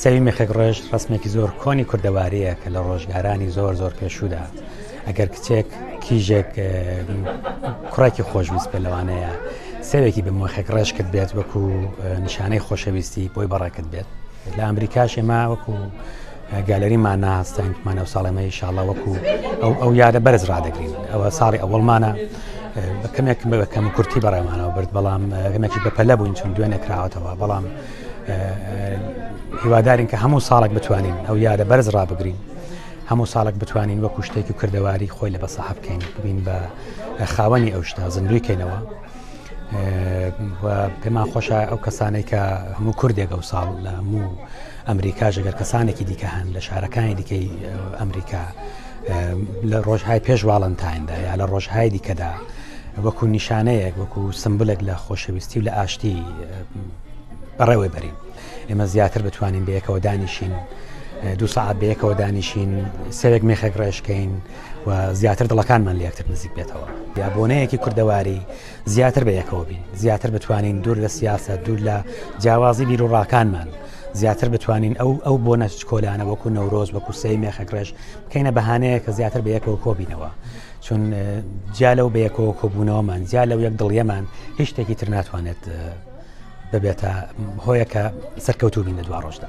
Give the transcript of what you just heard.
سەوی مێخەک ڕێژ ڕسمێکی زۆر کۆنی کوردەواریە کە لە ڕۆژگارانی زۆر زۆر پێشودا ئەگەر کچێک کیژێک کوڕێکی خۆشویست پێ لەوانەیە سەوێکی بە مۆخێک ڕێژ کرد بێت وەکو نیشانەی خۆشەویستی بۆی بەڕێکت بێت لە ئەمریکاش ئێمە وەکو گالری مانا ستاینت مانا و ساڵێمە ئیشاڵە وەکو ئەو ئەو یادە بەرز ڕدەگرین ئەوە ساڵی ئەوەڵمانە بە کەمێک بەکەم کورتی بەڕێمانەوە برد بەڵام گەمێکی بەپەلە بووین چون دوێنێ کراوەتەوە بەڵام هیوادارین کە هەموو ساڵک بتوانین ئەو یادە بەرز ڕابگرین هەموو ساڵک بتوانین وەکو شتێکی کردەواری خۆی لە بەسەحب بکەین بین بە خاوەنی ئەو شتا زندوی کەینەوە پێمان خۆشە ئەو کەسانێک کە هەموو کوردێک ئەو ساڵ لە هەموو ئەمریکا ژەگەر کەسانێکی دیکە هەن لە شارەکانی دیکەی ئەمریکا لە ڕۆژهای پێش واڵنتایندا یا لە ڕۆژهای دیکەدا وەکو نیشانەیەک وەکو سمبلێک لە خۆشەویستی و لە ئاشتی بەڕێوەی بەرین ئێمە زیاتر بتوانین بەیەکەوە دانیشین دوو سعات بەیەکەوە دانیشین سەرێک مێخێک ڕێشکەین و زیاتر دڵەکانمان لە یەکتر نزیک بێتەوە یا بۆنەیەکی کوردەواری زیاتر بە یەکەوە بین زیاتر بتوانین دوور لە سیاسە دوور لە جیاوازی بیر و ڕاکانمان زیاتر بتوانین ئەو ئەو بۆ نەچ کۆلانە وەکو نەورۆز وەکو سەی مێخەکڕێش بکەینە بەهانەیە کە زیاتر بە یەکەوە کۆبینەوە چون جیا لەو بەیەکەوە کۆبوونەوەمان جیا لەو یەک دڵیەمان هیچ شتێکی تر ناتوانێت ببێتە هۆیەکە سەرکەوتوبین لە دوا ڕۆژدا.